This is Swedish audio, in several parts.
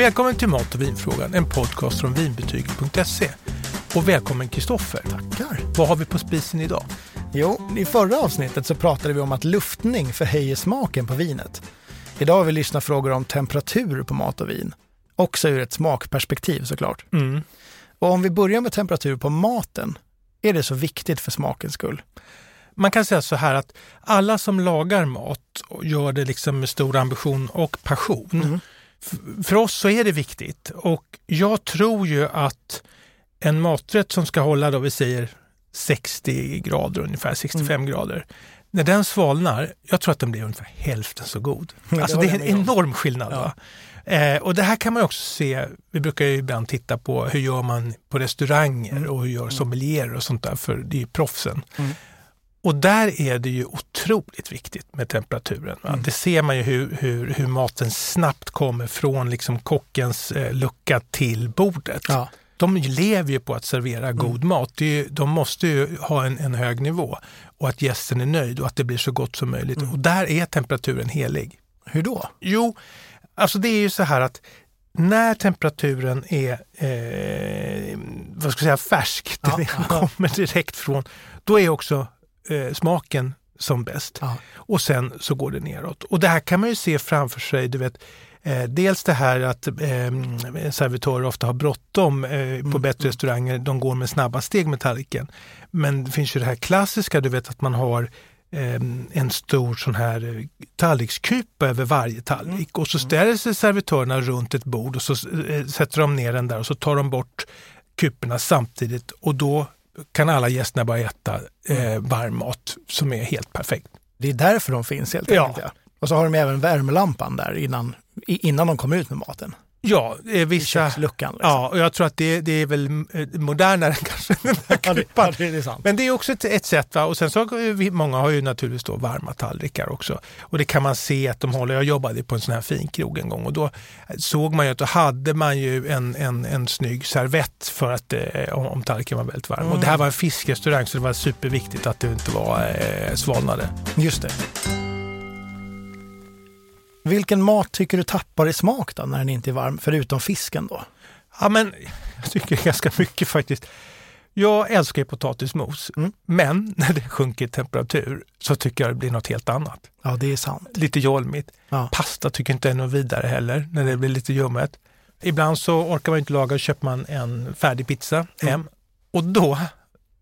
Välkommen till Mat och vinfrågan, en podcast från vinbetyget.se. Och välkommen Kristoffer. Tackar. Vad har vi på spisen idag? Jo, i förra avsnittet så pratade vi om att luftning förhöjer smaken på vinet. Idag har vi lyssnat frågor om temperatur på mat och vin. Också ur ett smakperspektiv såklart. Mm. Och om vi börjar med temperatur på maten, är det så viktigt för smakens skull? Man kan säga så här att alla som lagar mat och gör det liksom med stor ambition och passion. Mm. För oss så är det viktigt och jag tror ju att en maträtt som ska hålla då vi säger 60 grader ungefär, 65 grader. När den svalnar, jag tror att den blir ungefär hälften så god. det alltså det håller är en enorm skillnad. Va? Eh, och det här kan man också se, vi brukar ju ibland titta på hur gör man på restauranger och hur gör sommelierer och sånt där, för det är ju proffsen. Mm. Och där är det ju otroligt viktigt med temperaturen. Mm. Det ser man ju hur, hur, hur maten snabbt kommer från liksom kockens eh, lucka till bordet. Ja. De lever ju på att servera god mat. Ju- de måste ju ha en, en hög nivå och att gästen är nöjd och att det blir så gott som möjligt. Och där är temperaturen helig. Hur då? Jo, alltså det är ju så här att när temperaturen är eh, vad ska jag säga, färsk, Ja, den kommer direkt från, då är också eh, smaken som bäst. Ja. Och sen så går det neråt. Och det här kan man ju se framför sig, du vet, eh, dels det här att eh, servitörer ofta har bråttom eh, på bättre restauranger, de går med snabba steg med tallriken. Men det finns ju det här klassiska, du vet att man har eh, en stor sån här eh, tallrikskupa över varje tallrik och så ställer sig servitörerna runt ett bord och så eh, sätter de ner den där och så tar de bort kuporna samtidigt och då kan alla gästerna börja äta eh, varm mat som är helt perfekt. Det är därför de finns helt enkelt. Ja. Och så har de även värmelampan där innan, innan de kommer ut med maten. Ja, eh, I vissa... köksluckan. Liksom. Ja, och jag tror att det, det är väl eh, modernare kanske den Ja, det, kupan. ja, det är sant. Men det är också ett, ett sätt. Va? Och sen så vi, många har ju naturligtvis då varma tallrikar också. Och det kan man se att de håller. Jag jobbade på en sån här finkrog en gång och då såg man ju att då hade man ju en, en, en snygg servett för att eh, om, om tallriken var väldigt varm. Och det här var en fiskrestaurang så det var superviktigt att det inte var eh, svalnade. Just det. Vilken mat tycker du tappar i smak då när den inte är varm, förutom fisken då? Ja, men jag tycker ganska mycket faktiskt. Jag älskar potatismos, Mm. men när det sjunker i temperatur så tycker jag det blir något helt annat. Ja, det är sant. Lite jolmigt. Ja. Pasta tycker inte är något vidare heller, när det blir lite ljummet. Ibland så orkar man inte laga och köper man en färdig pizza hem. Och då,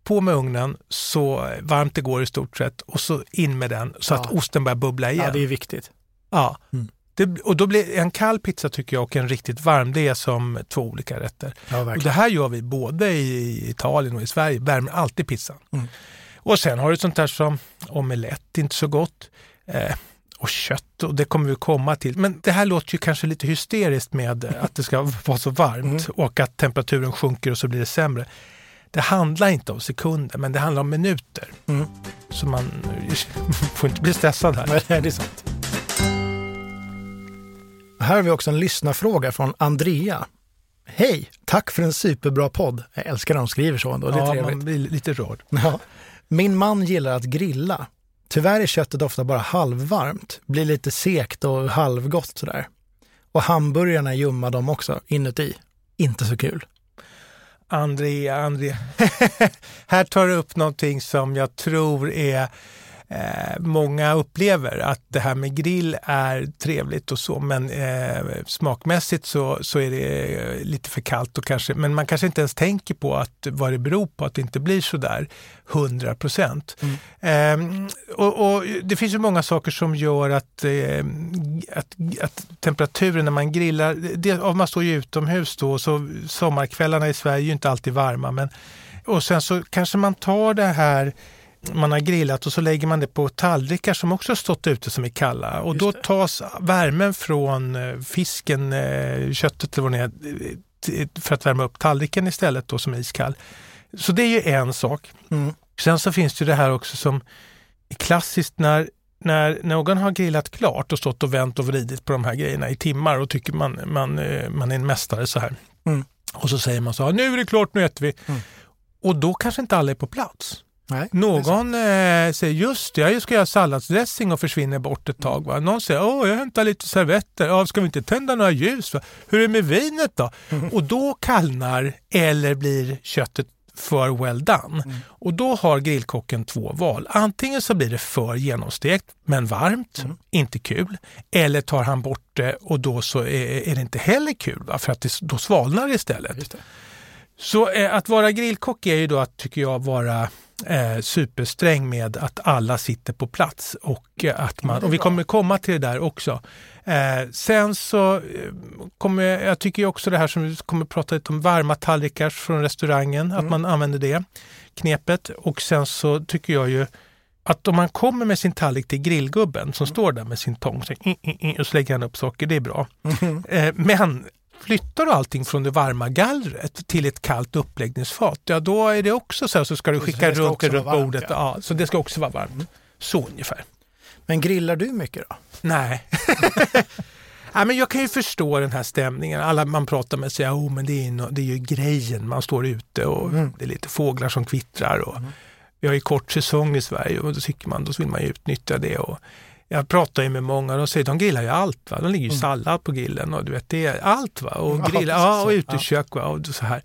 på med ugnen så varmt det går i stort sett och så in med den så Ja. att osten börjar bubbla igen. Ja, det är viktigt. Ja. Mm. Det, och då blir en kall pizza tycker jag och en riktigt varm, det är som två olika rätter. Ja, Och det här gör vi både i Italien och i Sverige, värmer alltid pizzan. Mm. Och sen har du sånt där som omelett, inte så gott. Eh, och kött, och det kommer vi komma till. Men det här låter ju kanske lite hysteriskt med att det ska vara så varmt och att temperaturen sjunker och så blir det sämre. Det handlar inte om sekunder, men det handlar om minuter. Mm. Så man får inte bli stressad här. Nej, det är sant. Här har vi också en lyssnarfråga från Andrea. Hej! Tack för en superbra podd. Jag älskar när de skriver så ändå. Det är Ja, trevligt. man blir lite rörd. Ja. Min man gillar att grilla. Tyvärr är köttet ofta bara halvvarmt, blir lite sekt och halvgott sådär. Och hamburgarna är ljumma de också, inuti. Inte så kul. Andrea, Andrea. här tar du upp någonting som jag tror är eh, många upplever att det här med grill är trevligt och så men eh, smakmässigt så, så är det eh, lite för kallt och kanske, men man kanske inte ens tänker på att vad det beror på att det inte blir så där 100 procent. Eh, och, och det finns ju många saker som gör att, eh, att, att temperaturen när man grillar, det, om man står ju utomhus då så sommarkvällarna i Sverige är ju inte alltid varma men och sen så kanske man tar det här man har grillat och så lägger man det på tallrikar som också stått ute som är kalla. Och då tas värmen från eh, fisken, eh, köttet eller vad det är, t- för att värma upp tallriken istället då som är iskall. Så det är ju en sak. Mm. Sen så finns det det här också som är klassiskt när, när någon har grillat klart och stått och vänt och vridit på de här grejerna i timmar och tycker man, man, eh, man är en mästare så här. Mm. Och så säger man så här, nu är det klart, nu äter vi. Mm. Och då kanske inte alla är på plats. Nej, Någon eh, säger just det, jag ska göra salladsdressing och försvinner bort ett tag. Va? Någon säger åh, jag hämtar lite servetter. Ja, ska vi inte tända några ljus? Va? Hur är det med vinet då? Och då kallnar eller blir köttet för well done. Och då har grillkocken två val. Antingen så blir det för genomstekt men varmt, inte kul. Eller tar han bort det och då så är, är det inte heller kul va? för att det, då svalnar det istället. Det. Så eh, att vara grillkock är ju då att, tycker jag, vara eh, supersträng med att alla sitter på plats och eh, att man, och vi kommer komma till det där också. Eh, sen så eh, kommer jag, tycker också det här som vi kommer prata lite om, varma tallrikar från restaurangen, att man använder det knepet. Och sen så tycker jag ju att om man kommer med sin tallrik till grillgubben som står där med sin tång så, i, och så lägger han upp saker, det är bra. Eh, men flyttar du allting från det varma gallret till ett kallt uppläggningsfat, ja då är det också så här, så ska du skicka ska runt det runt varmt, bordet. ja. Ja. så det ska också vara varmt. Så ungefär. Men grillar du mycket då? Nej. Nej, men jag kan ju förstå den här stämningen. Alla man pratar med säger oh, men det är, no, det är ju grejen. Man står ute och Mm. det är lite fåglar som kvittrar. Och Vi har ju kort säsong i Sverige och då tycker man då vill man utnyttja det. Och jag pratar ju med många och de säger de grillar ju allt. Va? De ligger ju sallad på grillen och du vet, det är allt. Va? Och, Mm. Ja, grilla, precis ja, och utekök. Va? Och så här.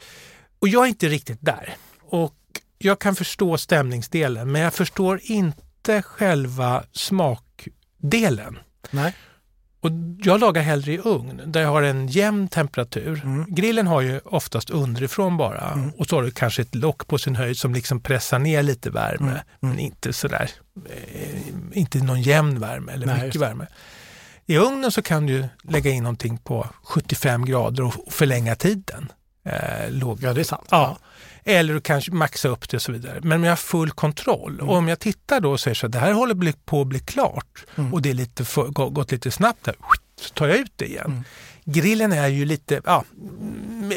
Och jag är inte riktigt där. Och jag kan förstå stämningsdelen men jag förstår inte själva smakdelen. Nej. Och jag lagar hellre i ugn där jag har en jämn temperatur. Mm. Grillen har ju oftast underifrån bara och så har du kanske ett lock på sin höjd som liksom pressar ner lite värme. Mm. Men inte sådär, eh, inte någon jämn värme eller Nej, mycket värme. I ugnen så kan du lägga in någonting på 75 grader och förlänga tiden. Eh, låg. Ja, det är sant. Ja. Eller du kanske maxa upp det och så vidare. Men om jag har full kontroll Mm. och om jag tittar då och säger så att det här håller på att bli klart Mm. och det är lite för, gå- gått lite snabbt där, så tar jag ut det igen. Mm. Grillen är ju lite, ja,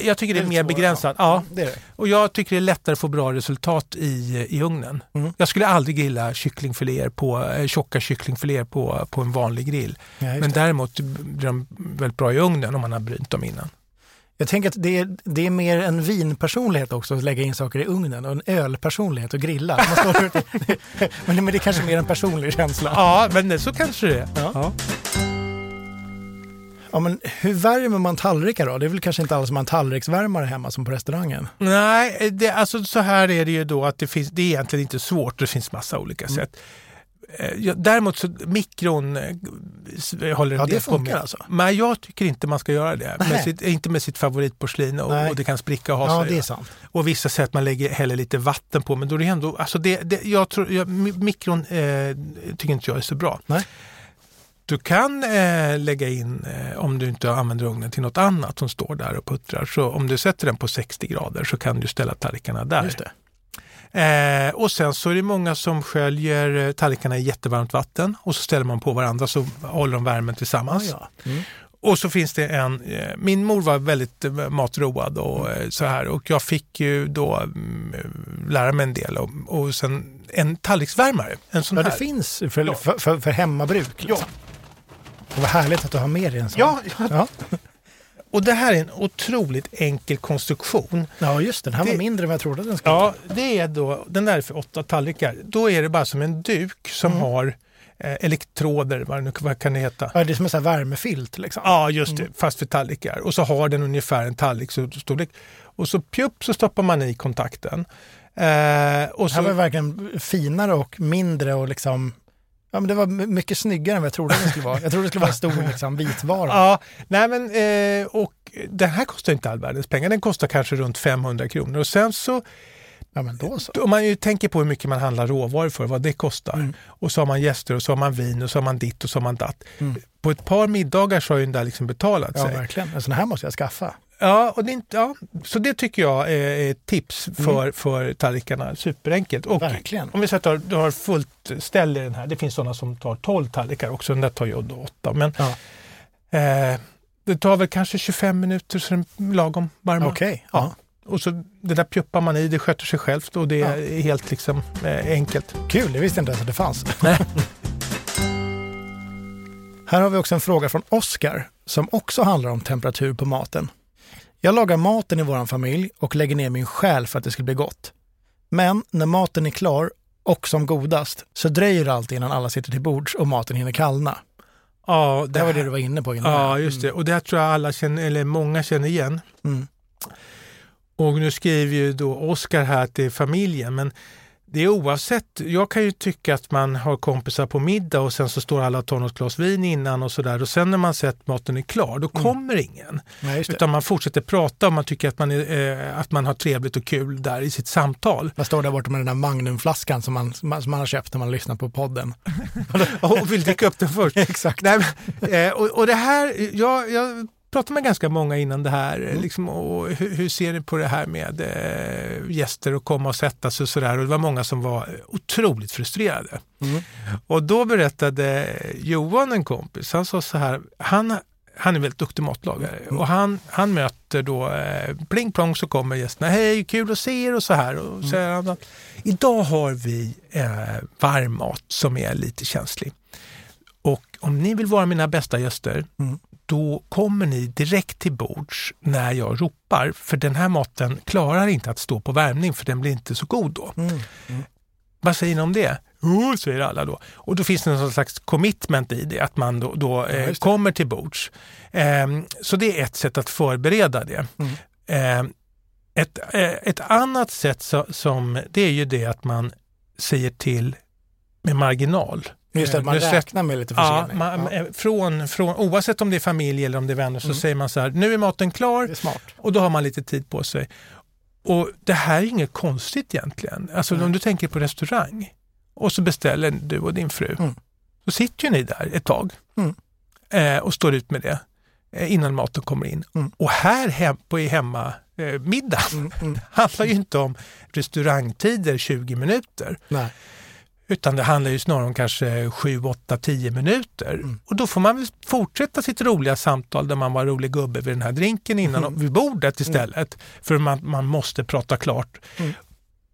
jag tycker det är lite mer svårare, begränsat. Ja. Det är det. Och jag tycker det är lättare att få bra resultat i, i ugnen. Mm. Jag skulle aldrig grilla kycklingfiléer på, eh, tjocka kycklingfiléer på, på en vanlig grill. Ja, Men det. däremot blir de väldigt bra i ugnen om man har brynt dem innan. Jag tänker att det är, det är mer en vinpersonlighet också att lägga in saker i ugnen och en ölpersonlighet att grilla. Man men, men det är kanske mer en personlig känsla. Ja, men så kanske det är. Ja. Ja. Ja, men hur värmer man tallrikar då? Det är väl kanske inte har en tallriksvärmare hemma som på restaurangen? Nej, det, alltså så här är det ju då att det, finns, det är egentligen inte svårt, det finns massa olika Mm. sätt. Eh, Däremot så mikron eh, s- håller en Ja, del det på funkar med. alltså? Men jag tycker inte man ska göra det. Med sitt, inte med sitt favoritporslin och, och det kan spricka och ha Ja, sig. det är sant. Och vissa säger att man lägger häller lite vatten på men då är det ändå, alltså det, det, jag tror, jag, mi- mikron eh, tycker inte jag är så bra. Nej. Du kan eh, lägga in, eh, om du inte använder ugnen till något annat som står där och puttrar, så om du sätter den på 60 grader så kan du ställa tallrikarna där. Det. Eh, och sen så är det många som sköljer eh, tallrikarna i jättevarmt vatten och så ställer man på varandra så håller de värmen Ja, tillsammans. ja. Mm. Och så finns det en, eh, min mor var väldigt eh, matroad och så här och jag fick ju då mm, lära mig en del och, och sen en tallriksvärmare, en sån ja, det här. finns för, Ja. för, för, för hemmabruk. Liksom. Och vad härligt att du har med dig en sån. Ja, Ja. Och det här är en otroligt enkel konstruktion. ja, just det. Den här var Det- mindre än vad jag trodde den skulle Ja, det är då, den där är för åtta tallrikar. Då är det bara som en duk som Mm. har eh, elektroder, vad, nu, vad kan det heta? Ja, det är som en sån värmefilt liksom. Ja, just det. Fast för tallrikar. Och så har den ungefär en tallriksstorlek. Och så pjupp så stoppar man i kontakten. Eh, och Det här var verkligen finare och mindre och liksom Ja, men det var my- mycket snyggare än vad jag trodde det skulle vara. Jag trodde det skulle vara en stor liksom, vitvara. ja, nej men, eh, och den här kostar inte all världens pengar. Den kostar kanske runt 500 kronor. Och sen så, Ja, men då så. om man ju tänker på hur mycket man handlar råvaror för, vad det kostar. Mm. Och så har man gäster och så har man vin och så har man ditt och så har man datt. Mm. På ett par middagar så har ju den där liksom betalat Ja, sig. verkligen. En sån här måste jag skaffa. Ja, och det inte, ja, så det tycker jag är ett tips Mm. för, för tallrikarna. Superenkelt. Och Verkligen. om vi säger att du har- fullt ställ i den här. Det finns sådana som tar 12 tallrikar också. Den där tar ju då 8. Men Ja. eh, det tar väl kanske 25 minuter så den lagom varma. Okej. Ja. Och så det där pjuppar man i, det sköter sig självt och det Ja. är helt liksom eh, enkelt. Kul, det visste jag inte ens att det fanns. Här har vi också en fråga från Oskar som också handlar om temperatur på maten. Jag lagar maten i vår familj och lägger ner min själ för att det ska bli gott. Men när maten är klar och som godast så dröjer det alltid innan alla sitter till bords och maten hinner kallna. Ja, Det var det du var inne på innan. Ja, just det. Och det här tror jag alla känner, eller många känner igen. Mm. Och nu skriver ju då Oskar här är familjen, men det är oavsett. Jag kan ju tycka att man har kompisar på middag och sen så står alla och tar något glas vin innan och sådär och sen när man sett maten är klar, då kommer ingen. Nej. Utan man fortsätter prata och man tycker att man, är, eh, att man har trevligt och kul där i sitt samtal. Jag står där borta med den där Magnumflaskan som man, som man som man har köpt när man lyssnar på podden. och vill dricka upp den först. Exakt. Nej, men, eh, och, och det här, jag, jag pratade med ganska många innan det här. Mm. Liksom, och hur, hur ser ni på det här med eh, gäster och komma och sätta sig och sådär. Och det var många som var otroligt frustrerade. Mm. Och då berättade Johan, en kompis, han sa så här, han, han är väldigt duktig matlagare Mm. och han, han möter då, eh, pling plong så kommer gästerna, hej kul att se er och så här. Och Mm. säger han idag har vi eh, varm mat som är lite känslig. Och om ni vill vara mina bästa gäster, Mm. Då kommer ni direkt till bords när jag ropar. För den här maten klarar inte att stå på värmning för den blir inte så god då. Mm. Vad säger ni om det? Jo, säger alla då. Och då finns det någon slags commitment i det, att man då, då eh, kommer till bords. Ehm, så det är ett sätt att förbereda det. Mm. Ehm, ett, eh, ett annat sätt så, som, det är ju det att man säger till med marginal. Just det, Eh, att man nu räknar med lite Ja, försening. man, Ja, eh, Från, från, oavsett om det är familj eller om det är vänner så Mm. säger man så här, nu är maten klar är och då har man lite tid på sig. Och det här är inget konstigt egentligen. Alltså Nej. om du tänker på restaurang och så beställer du och din fru. Mm. Så sitter ju ni där ett tag Mm. eh, och står ut med det eh, innan maten kommer in. Mm. Och här hem, på i hemma eh, middag Mm, mm. handlar ju inte om restaurangtider 20 minuter. Nej. Utan det handlar ju snarare om kanske 7, 8, 10 minuter. Mm. Och då får man väl fortsätta sitt roliga samtal där man var rolig gubbe vid den här drinken innan Mm. vid bordet istället. För man, man måste prata klart. Mm.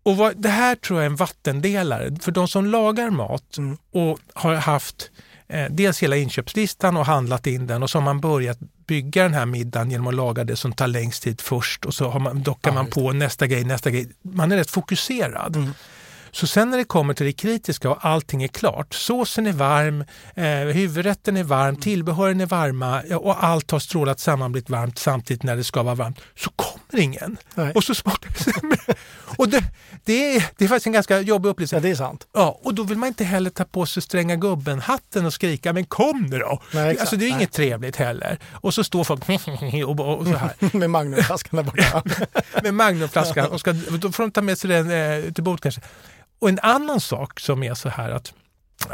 Och vad, det här tror jag är en vattendelare. För de som lagar mat Mm. och har haft eh, dels hela inköpslistan och handlat in den och så har man börjat bygga den här middagen genom att laga det som tar längst tid först och så har man, dockar man på nästa grej, nästa grej. Man är rätt fokuserad. Mm. Så sen när det kommer till det kritiska och allting är klart, såsen är varm, eh, huvudrätten är varm, tillbehören är varma och allt har strålat samman blivit varmt samtidigt när det ska vara varmt, så kommer ingen. Nej. Och så smakar det sämre. Och det, det, är, det är faktiskt en ganska jobbig upplevelse. Ja, det är sant. Ja, och då vill man inte heller ta på sig stränga gubben-hatten och skrika men kom nu då! Nej, exakt. alltså det är Nej. inget trevligt heller. Och så står folk och, och så här Med Magnumflaskan där borta. med magnumflaskan och ska, då får de ta med sig den eh, till bord kanske. Och en annan sak som är så här att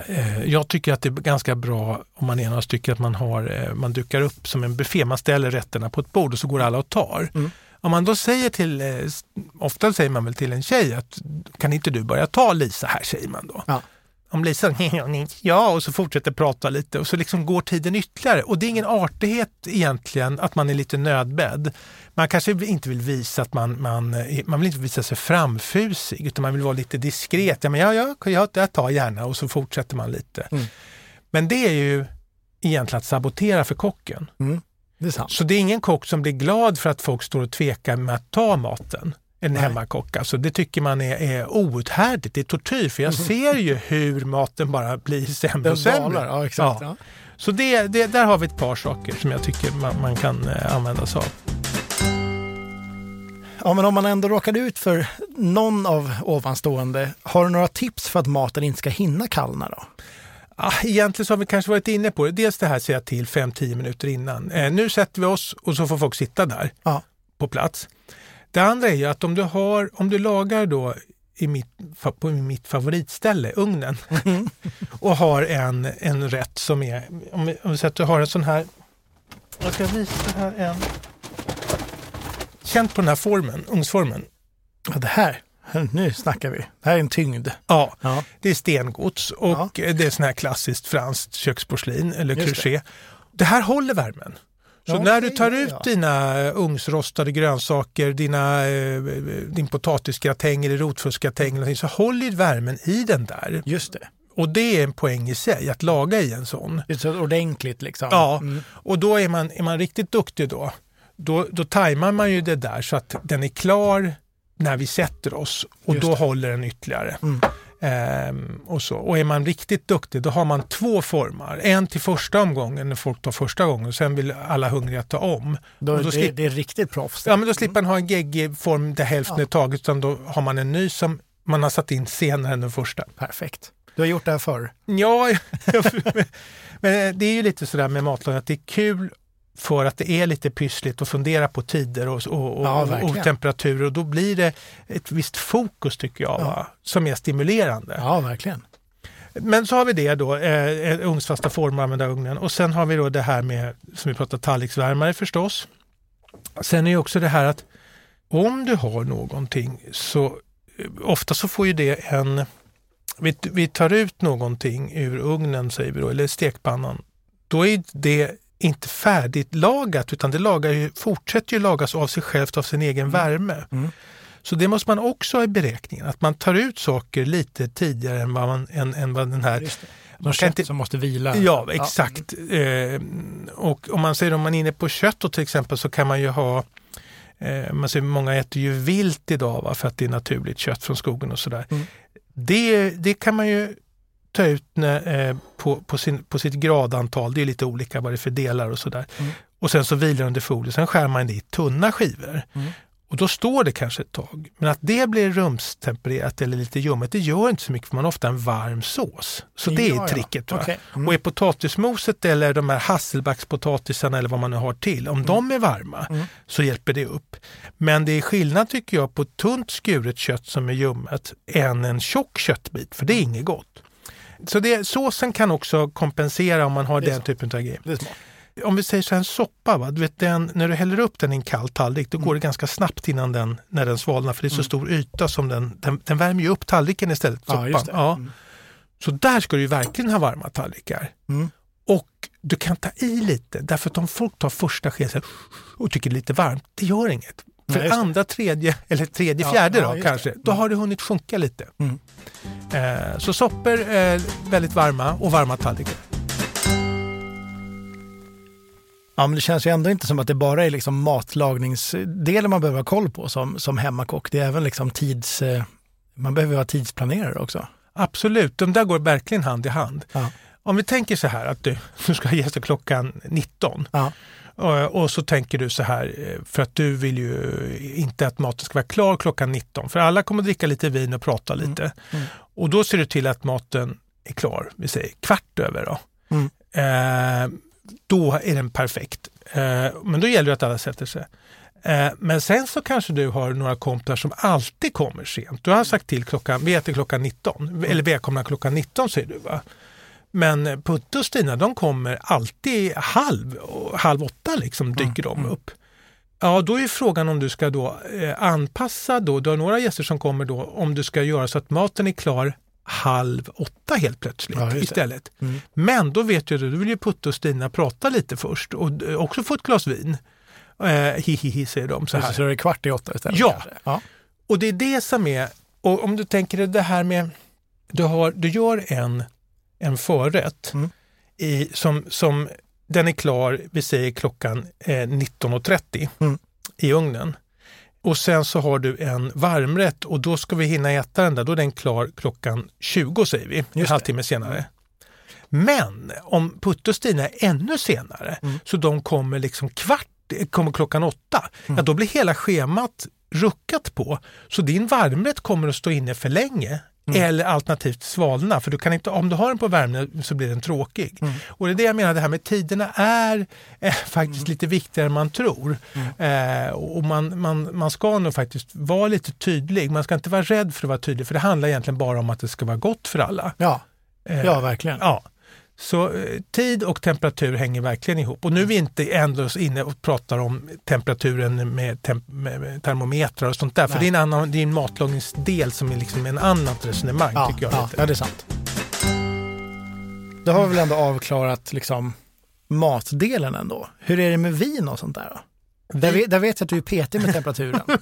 eh, jag tycker att det är ganska bra om man är några stycken att man, har, eh, man dukar upp som en buffé. Man ställer rätterna på ett bord och så går alla och tar. Mm. Om man då säger till, eh, ofta säger man väl till en tjej att kan inte du börja ta Lisa här, säger man då. Ja. Om Lisa ja och så fortsätter prata lite och så liksom går tiden ytterligare. Och det är ingen artighet egentligen att man är lite nödbedd. Man kanske inte vill visa att man, man, man vill inte visa sig framfusig utan man vill vara lite diskret. Ja, men ja, ja, jag, jag tar gärna och så fortsätter man lite. Mm. Men det är ju egentligen att sabotera för kocken. Mm. Det. Så det är ingen kock som blir glad för att folk står och tvekar med att ta maten. En Nej. hemmakock. Alltså det tycker man är, är outhärdligt, det är tortyr. För jag ser ju hur maten bara blir sämre Den och sämre. ja exakt. Ja. Ja. Så det, det, där har vi ett par saker som jag tycker man, man kan eh, använda sig av. Ja, men om man ändå råkade ut för någon av ovanstående, har du några tips för att maten inte ska hinna kallna då? Ah, egentligen så har vi kanske varit inne på det. Dels det här säga till 5-10 minuter innan. Eh, nu sätter vi oss och så får folk sitta där Ja. på plats. Det andra är ju att om du, har, om du lagar då i mitt, på mitt favoritställe, ugnen, och har en, en rätt som är, om vi, om säger att du har en sån här, jag ska visa här en, känt på den här formen, ugnsformen. Ja, det här, nu snackar vi. Det här är en tyngd. Ja, Ja. det är stengods och det är sån här klassiskt franskt köksporslin eller Just det. crochet. Det. här håller värmen. Så Ja, när du tar ut dina eh, ugnsrostade grönsaker, dina, eh, din potatisgratäng eller rotfruktsgratäng så håller värmen i den där. Just det. Och det är en poäng i sig, att laga i en sån. Det är så ordentligt liksom. Ja, Mm. och då är man, är man riktigt duktig då, då, då tajmar man ju det där så att den är klar när vi sätter oss och Just då det. håller den ytterligare. Mm. Ehm, och, så. och är man riktigt duktig då har man två formar. En till första omgången när folk tar första gången och sen vill alla hungriga ta om. Då, Och då det, det är riktigt proffs. Ja, men då slipper man ha en geggig form där hälften Ja. är taget utan då har man en ny som man har satt in senare än den första. Perfekt. Du har gjort det här förr. Ja, men det är ju lite sådär med matlagning att det är kul för att det är lite pyssligt att fundera på tider och, och, och, Ja, och, temperaturer och då blir det ett visst fokus tycker jag, Ja. som är stimulerande. Ja, verkligen. Men så har vi det då, eh, ugnsfasta former, använda ugnen och sen har vi då det här med, som vi pratar tallriksvärmare förstås. Sen är ju också det här att om du har någonting så eh, ofta så får ju det en, vi, vi tar ut någonting ur ugnen säger vi då, eller stekpannan, då är det inte färdigt lagat utan det lagar ju, fortsätter ju lagas av sig självt av sin egen värme. Mm. Så det måste man också ha i beräkningen, att man tar ut saker lite tidigare än vad, man, än, än vad den här kan kött inte- som måste vila. Ja, exakt. Eh, och om man säger om man är inne på kött då, till exempel så kan man ju ha eh, man säger, många äter ju vilt idag va, för att det är naturligt kött från skogen och sådär. Mm. Det, det kan man ju ta ut eh, på, på, sin, på sitt gradantal. Det är lite olika vad det är för delar och sådär. Mm. Och sen så vilar under folie. Sen skär man det i tunna skivor. Mm. Och då står det kanske ett tag. Men att det blir rumstempererat eller lite ljummet, det gör inte så mycket för man har ofta en varm sås. Så det Ja, är ja. tricket. Va? Okej. Mm. Och är potatismoset eller de här hasselbackspotatisarna eller vad man nu har till, om de är varma Mm. så hjälper det upp. Men det är skillnad tycker jag på tunt skuret kött som är ljummet än en tjock köttbit, för det är inget gott. Så det, såsen kan också kompensera om man har den så. typen av grejer. Om vi säger så här, en soppa, va? Du vet, den, när du häller upp den i en kall tallrik, då Mm. går det ganska snabbt innan den, när den svalnar, för det är så Mm. stor yta som den, den, den värmer ju upp tallriken istället. Ja, Soppan. det. Ja. Mm. Så där ska du verkligen ha varma tallrikar. Mm. Och du kan ta i lite, därför att om folk tar första skeden och tycker det är lite varmt, det gör inget. Nej, För det. andra, tredje eller tredje, Ja, fjärde ja, då just det. kanske, då Mm. har det hunnit sjunka lite. Mm. Eh, så soppor är väldigt varma och varma tallrikar. Ja, men det känns ju ändå inte som att det bara är liksom matlagningsdelen man behöver ha koll på som, som hemmakock. Det är även liksom tids... eh, Man behöver vara tidsplanerare också. Absolut, de där går verkligen hand i hand. Ja. Om vi tänker så här att du, du ska ha gäster klockan 19 Ja. Och, och så tänker du så här eh, för att du vill ju inte att maten ska vara klar klockan 19 för alla kommer att dricka lite vin och prata lite. Mm. Och då ser du till att maten är klar, vi säger kvart över då. Mm. Eh, då är den perfekt. Eh, men då gäller det att alla sätter sig. Eh, men sen så kanske du har några kompisar som alltid kommer sent. Du har sagt till klockan, vi äter klockan 19, eller välkomna klockan 19 säger du va? Men Putte och Stina de kommer alltid halv, halv åtta liksom dyker de mm. upp. Ja, då är frågan om du ska då eh, anpassa då, du har några gäster som kommer då, om du ska göra så att maten är klar halv åtta helt plötsligt Ja, det. istället. Mm. Men då vet ju du, vill ju Putte och Stina prata lite först och också få ett glas vin. Eh, hihihi säger de så här. Så, så är det kvart i åtta istället? Ja. ja. Och det är det som är, och om du tänker dig det här med, du, har, du gör en, en förrätt Mm. i, som, som den är klar, vi säger klockan eh, 19.30 Mm. i ugnen. Och sen så har du en varmrätt och då ska vi hinna äta den där, då är den klar klockan 20 säger vi, en det. halvtimme senare. Men om Putte och Stina är ännu senare, Mm. så de kommer liksom kvart, kommer klockan åtta, Mm. ja då blir hela schemat ruckat på. Så din varmrätt kommer att stå inne för länge. Mm. Eller alternativt svalna, för du kan inte, om du har den på värme så blir den tråkig. Mm. Och det är det jag menar, det här med tiderna är eh, faktiskt lite viktigare än man tror. Eh, och man, man, man ska nog faktiskt vara lite tydlig. Man ska inte vara rädd för att vara tydlig, för det handlar egentligen bara om att det ska vara gott för alla. Ja. Eh, ja, verkligen. Ja. Så eh, tid och temperatur hänger verkligen ihop. Och nu är vi inte ändå inne och pratar om temperaturen med, temp med, termometrar och sånt där. För Nej. det är, en annan, det är en matlagningsdel som är liksom en annat resonemang Ja, tycker jag. ja, ja, det är sant. Då har vi väl ändå avklarat liksom matdelen ändå. Hur är det med vin och sånt där? Då? Där, vet, där vet jag att du är petig med temperaturen.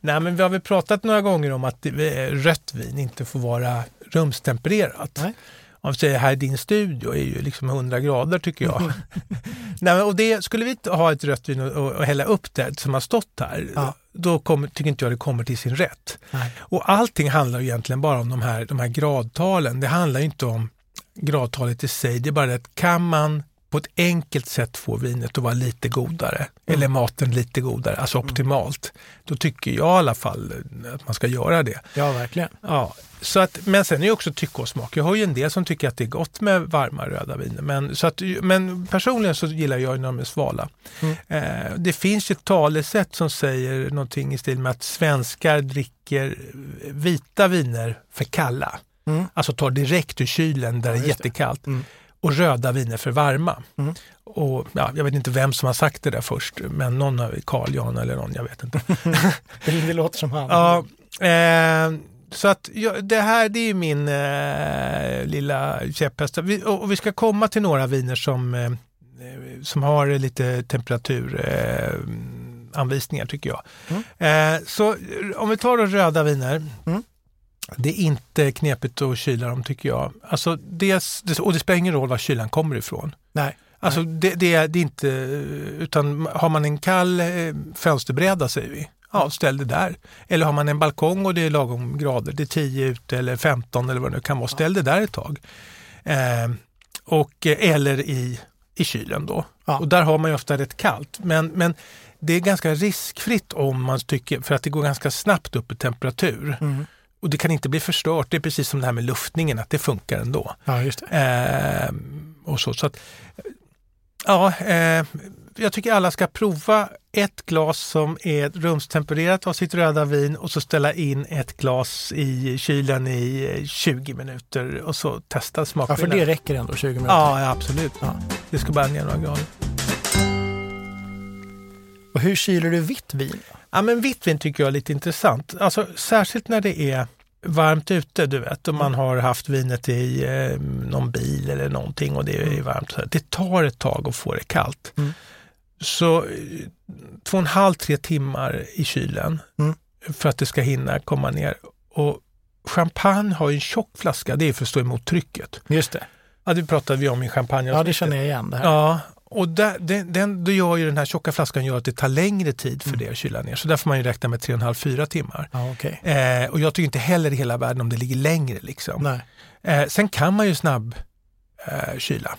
Nej, men vi har väl pratat några gånger om att eh, rött vin inte får vara rumstempererat. Nej. Om vi säger här i din studio är ju liksom 100 grader tycker jag. Nej, och det, skulle vi ha ett rött vin och, och, hälla upp det som har stått här, Ja. då kommer, tycker inte jag det kommer till sin rätt. Nej. Och allting handlar egentligen bara om de här, de här gradtalen. Det handlar ju inte om gradtalet i sig, det är bara det att kan man på ett enkelt sätt få vinet att vara lite godare, Mm. eller maten lite godare, alltså optimalt, då tycker jag i alla fall att man ska göra det. Ja, verkligen. Ja, så att, men sen är det också tycke och smak. Jag har ju en del som tycker att det är gott med varma röda viner. Men, så att, men personligen så gillar jag när de är svala. Mm. Eh, det finns ett talesätt som säger någonting i stil med att svenskar dricker vita viner för kalla. Mm. Alltså tar direkt ur kylen där det är just det. jättekallt. Mm. Och röda viner för varma. Mm. Och, ja, jag vet inte vem som har sagt det där först, men någon har Carl Jan eller någon, jag vet inte. Det, låter som han. Ja, eh, så att ja, det här det är min eh, lilla käpphäst. Vi, och, och vi ska komma till några viner som, eh, som har lite temperaturanvisningar eh, tycker jag. Eh, så om vi tar då röda viner. Mm. Det är inte knepigt att kyla dem tycker jag. Alltså dels, och det spelar ingen roll var kylan kommer ifrån. Nej. Alltså det, det, är, det är inte, utan har man en kall eh, fönsterbräda säger vi, ja ställ det där. Eller har man en balkong och det är lagom grader, det är 10 ute eller 15 eller vad det nu kan vara, ställ det där ett tag. Eh, och, eh, eller i, i kylen då. Ja. Och där har man ju ofta rätt kallt. Men, men det är ganska riskfritt om man tycker, för att det går ganska snabbt upp i temperatur. Mm. Och det kan inte bli förstört, det är precis som det här med luftningen, att det funkar ändå. Ja, just. Eh, och så, så att, ja, eh, jag tycker alla ska prova ett glas som är rumstempererat av sitt röda vin och så ställa in ett glas i kylen i eh, 20 minuter och så testa Ja, smakskillnaden. för det räcker ändå 20 minuter. Ja, ja, absolut. Ja. Det ska bara ner några grader. Och hur kyler du vitt vin? Ja, men vitt vin tycker jag är lite intressant. Alltså, särskilt när det är varmt ute, du vet, om man har haft vinet i eh, någon bil eller någonting och det är varmt. så här. Det tar ett tag att få det kallt. Mm. Så eh, två och en halv, tre timmar i kylen Mm. för att det ska hinna komma ner. Och champagne har ju en tjock flaska, det är för att stå emot trycket. Just det. Ja, det pratade vi om i champagne. Ja, det känner jag igen. Det här. Ja, och där, den, den, då gör ju den här tjocka flaskan gör att det tar längre tid för Mm. det att kyla ner. Så där får man ju räkna med 3,5-4 timmar. Ja, okej. Eh, och jag tycker inte heller i hela världen om det ligger längre. Liksom. Eh, sen kan man ju snabb eh, kyla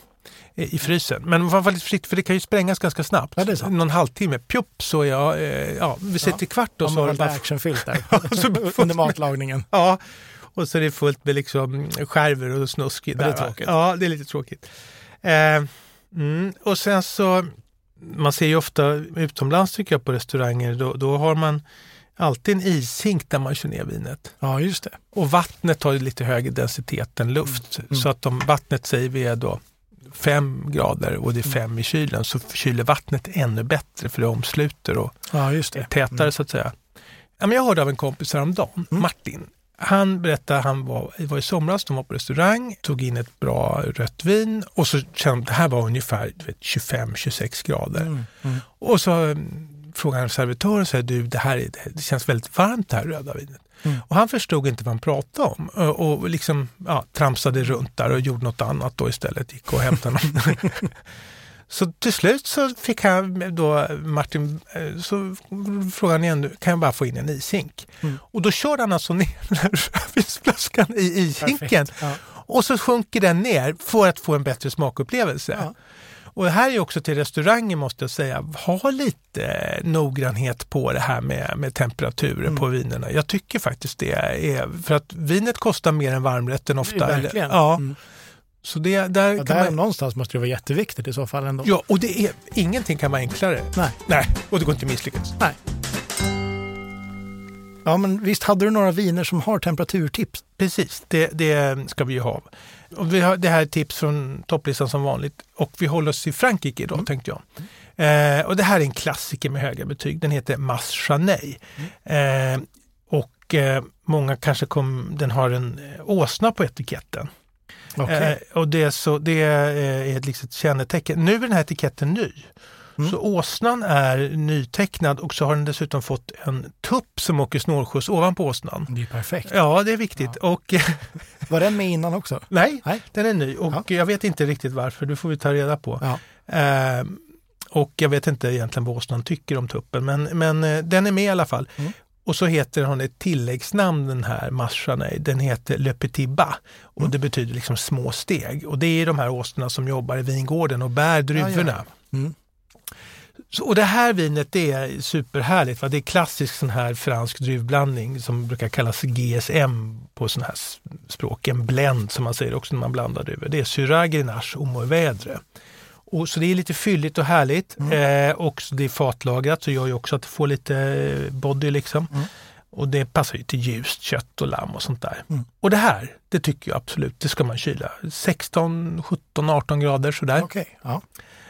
i, frysen. Men vara lite försiktig för det kan ju sprängas ganska snabbt. Ja. Någon halvtimme, pjupp så är jag, eh, ja, vi sätter kvart och så har det var bara... actionfyllt där under matlagningen. Ja, och så är det fullt med liksom skärvor och snusk. det är va? tråkigt. Ja, det är lite tråkigt. Eh, mm, och sen så, man ser ju ofta utomlands tycker jag på restauranger, då, då har man alltid en ishink där man kör ner vinet. Ja, just det. Och vattnet har lite högre densitet än luft. Mm. Så att om vattnet säger vi är då 5 grader och det är 5 i kylen så kyler vattnet ännu bättre för det omsluter och Ja, just är det. tätare så att säga. Ja, men jag hörde av en kompis häromdagen, Mm. Martin. Han berättade att han var, var i somras, de var på restaurang, tog in ett bra rött vin och så kände att det här var ungefär du vet, 25-26 grader. Mm. Mm. Och så mm, frågade han servitören och sa, du det här är, det känns väldigt varmt det här röda vinet. Mm. Och han förstod inte vad han pratade om och, och liksom ja, tramsade runt där och gjorde något annat då istället, gick och hämtade någon. Så till slut så fick han då, Martin, eh, så frågade han igen, kan jag bara få in en ishink? Mm. Och då körde han alltså ner den här rödvinsflaskan i ishinken. Ja. och så sjunker den ner för att få en bättre smakupplevelse. Ja. Och det här är också till restauranger måste jag säga, ha lite noggrannhet på det här med, med temperaturer Mm. på vinerna. Jag tycker faktiskt det är, för att vinet kostar mer än varmrätten ofta. Verkligen. Eller, ja, Mm. Så det, där Ja, kan där man, någonstans måste det vara jätteviktigt i så fall ändå. ja, och det är, ingenting kan vara enklare. Nej. Nej, och det går inte att misslyckas. Nej. Ja, men visst hade du några viner som har temperaturtips? Precis, det, det ska vi ju ha. Och vi har, det här är tips från topplistan som vanligt och vi håller oss i Frankrike idag Mm. tänkte jag. Eh, och det här är en klassiker med höga betyg. Den heter Mas Chaney. Mm. Eh, och eh, många kanske kom, den har en eh, åsna på etiketten. Okej. Eh, och det är, så, det är ett liksom kännetecken. Nu är den här etiketten ny. Mm. Så åsnan är nytecknad och så har den dessutom fått en tupp som åker snålskjuts ovanpå åsnan. det är perfekt. Ja, det är viktigt. Och Var den med innan också? Nej, Nej. den är ny och jag vet inte riktigt varför, det får vi ta reda på. Ja. Eh, och jag vet inte egentligen vad åsnan tycker om tuppen, men, men eh, den är med i alla fall. Mm. Och så heter hon ett tilläggsnamn den här Marchanay. Den heter Le Petit Bas och Mm. det betyder liksom små steg. Och det är de här åsnorna som jobbar i vingården och bär druvorna. Mm. Så, och det här vinet det är superhärligt. Va? Det är klassisk sån här fransk druvblandning som brukar kallas GSM på sån här språk. En blend som man säger också när man blandar druvor. Det är Syrah, Grenache och Mourvèdre. Och så det är lite fylligt och härligt. Eh, och det är fatlagrat så gör ju också att det får lite eh, body liksom. Mm. Och det passar ju till ljust kött och lamm och sånt där. Mm. Och det här, det tycker jag absolut, det ska man kyla. 16, 17, 18 grader sådär. Okej, ja.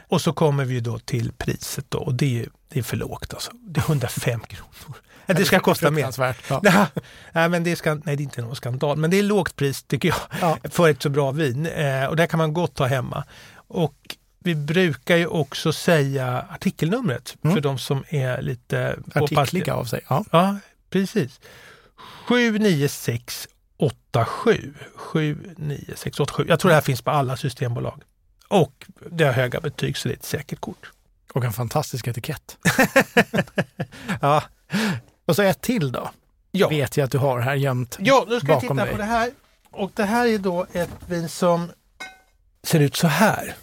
Och så kommer vi då till priset då och det är, det är för lågt alltså. Det är 105 kronor. Det ska kosta mer. Ja. Nej, men det, ska, nej, det är inte någon skandal, men det är lågt pris tycker jag Ja. för ett så bra vin. Eh, och det kan man gott ha hemma. Och vi brukar ju också säga artikelnumret Mm. för de som är lite Artikliga av sig. Ja. Ja, precis. 79687. 79687. Jag tror det här finns på alla systembolag. Och det har höga betyg så det är ett säkert kort. Och en fantastisk etikett. Ja, Och så ett till då. ja. Vet jag att du har här gömt. ja nu ska vi bakom titta dig. på det här. Och det här är då ett vin som ser ut så här.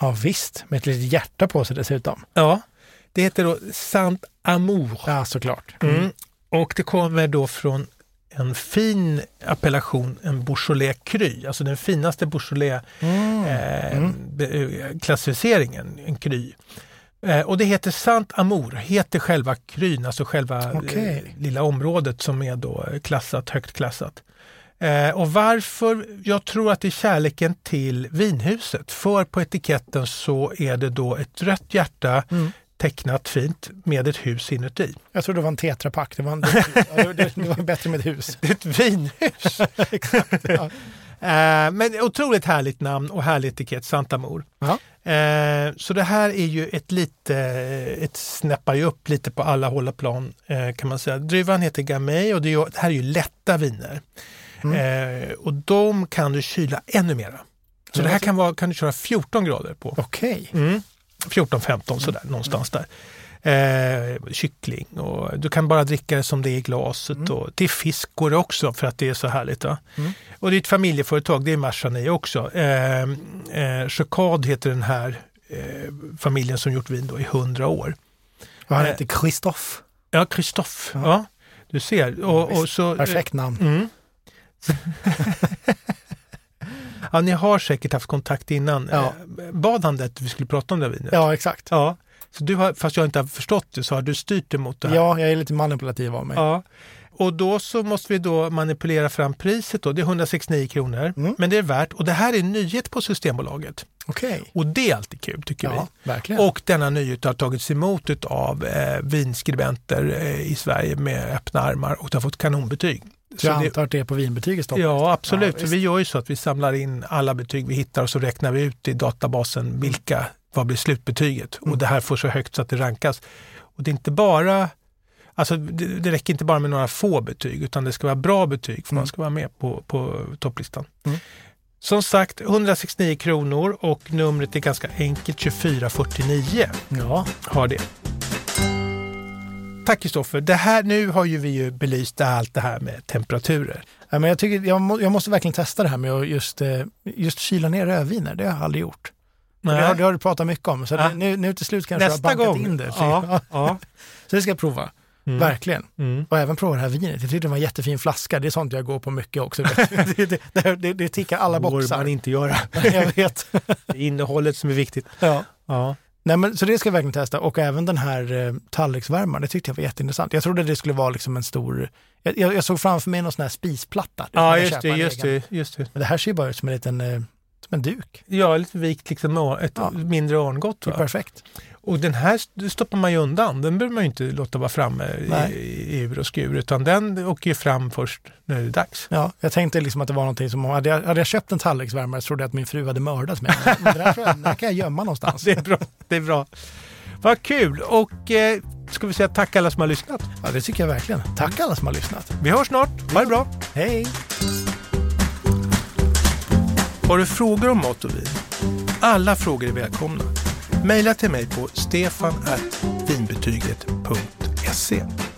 Ja visst, med ett litet hjärta på sig dessutom. Ja, det heter då Sant Amour. Ja, såklart. Mm. Och det kommer då från en fin appellation, en Beaujolais Cru, alltså den finaste Beaujolais Mm. eh, Mm. eh, klassificeringen, en Cru. Eh, och det heter Sant Amour, heter själva kryn, alltså själva Okej. eh, lilla området som är då klassat, högt klassat. Eh, och varför? Jag tror att det är kärleken till vinhuset. För på etiketten så är det då ett rött hjärta Mm. tecknat fint med ett hus inuti. Jag trodde det var en tetrapack. Det var, en, ja, det, det var bättre med ett hus. Det är ett vinhus. Exakt. Ja. Eh, men otroligt härligt namn och härlig etikett, Santamor. Ja. Eh, så det här är ju ett lite, ett snäppar ju upp lite på alla håll och plan eh, kan man säga. Druvan heter Gamay och det, är det här är ju lätta viner. Mm. Eh, och de kan du kyla ännu mera. Så Ja, det här alltså- kan, vara, kan du köra 14 grader på. Okej. Mm. 14-15 sådär, någonstans där. Eh, kyckling och du kan bara dricka det som det är i glaset. Mm. Och till fisk går det också för att det är så härligt. Va? Mm. Och det är ett familjeföretag, det är Marsanay också. Eh, eh, Chocad heter den här eh, familjen som gjort vin då i 100 år. Och han Eh. heter Christophe. Ja, Christophe. Ja. Ja. du ser. Och, och så, Perfekt namn. Mm. ja, ni har säkert haft kontakt innan. Ja. Eh, Bad han det att vi skulle prata om det vinet? Ja, exakt. Ja, så du har, fast jag inte har förstått det så har du styrt det mot det här. Ja, jag är lite manipulativ av mig. Ja. Och då så måste vi då manipulera fram priset då. Det är 169 kronor, Mm. men det är värt. Och det här är en nyhet på Systembolaget. Okej. Och det är alltid kul tycker Ja, vi. verkligen. Och denna nyhet har tagits emot av eh, vinskribenter eh, i Sverige med öppna armar och det har fått kanonbetyg. Så jag antar att det är på vinbetyget stopp. Ja, absolut. Ja, vi gör ju så att vi samlar in alla betyg vi hittar och så räknar vi ut i databasen vilka, vad blir slutbetyget? Mm. Och det här får så högt så att det rankas. Och det är inte bara, alltså det, det räcker inte bara med några få betyg utan det ska vara bra betyg för Mm. man ska vara med på, på topplistan. Mm. Som sagt, 169 kronor och numret är ganska enkelt, 2449 Ja, har det. Tack Kristoffer. Det här, nu har ju vi ju belyst allt det här med temperaturer. Ja, men jag, tycker, jag, må, jag måste verkligen testa det här med att just, eh, just kyla ner rödviner. Det har jag aldrig gjort. Det har, det har du pratat mycket om. Så Ja. det, nu, nu till slut kanske jag har Nästa bankat gång. in det. Ja, ja. Så det ska jag prova. Mm. Verkligen. Mm. Och även prova det här vinet. Jag tyckte det var en jättefin flaska. Det är sånt jag går på mycket också. det, det, det, det, det tickar alla boxar. man inte göra. jag vet. Det är innehållet som är viktigt. Ja. Ja. Nej, men, så det ska jag verkligen testa. Och även den här eh, tallriksvärmaren, det tyckte jag var jätteintressant. Jag trodde det skulle vara liksom en stor... Jag, jag, jag såg framför mig någon sån här spisplatta. Ja, just det, just det, just det. Men det här ser ju bara ut som en liten eh, som en duk. Ja, lite vikt liksom ett Ja. mindre örngott. Perfekt. Och den här st- stoppar man ju undan. Den behöver man ju inte låta vara framme Nej. i, ur och skur, utan den åker ju fram först när det är dags. Ja, jag tänkte liksom att det var någonting som, hade jag, hade jag köpt en tallriksvärmare så trodde jag att min fru hade mördats med den. Men den jag, här kan jag gömma någonstans. Det är bra. Det är bra. Vad kul! Och eh, ska vi säga tack alla som har lyssnat. Ja, det tycker jag verkligen. Tack alla som har lyssnat. Vi hörs snart. Ha det bra! Hej! Har du frågor om mat och vin? Alla frågor är välkomna. Maila till mig på stefanvinbetyget.se.